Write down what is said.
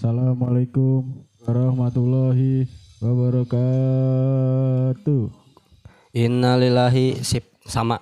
Assalamualaikum warahmatullahi wabarakatuh. Innalillahi sip sama.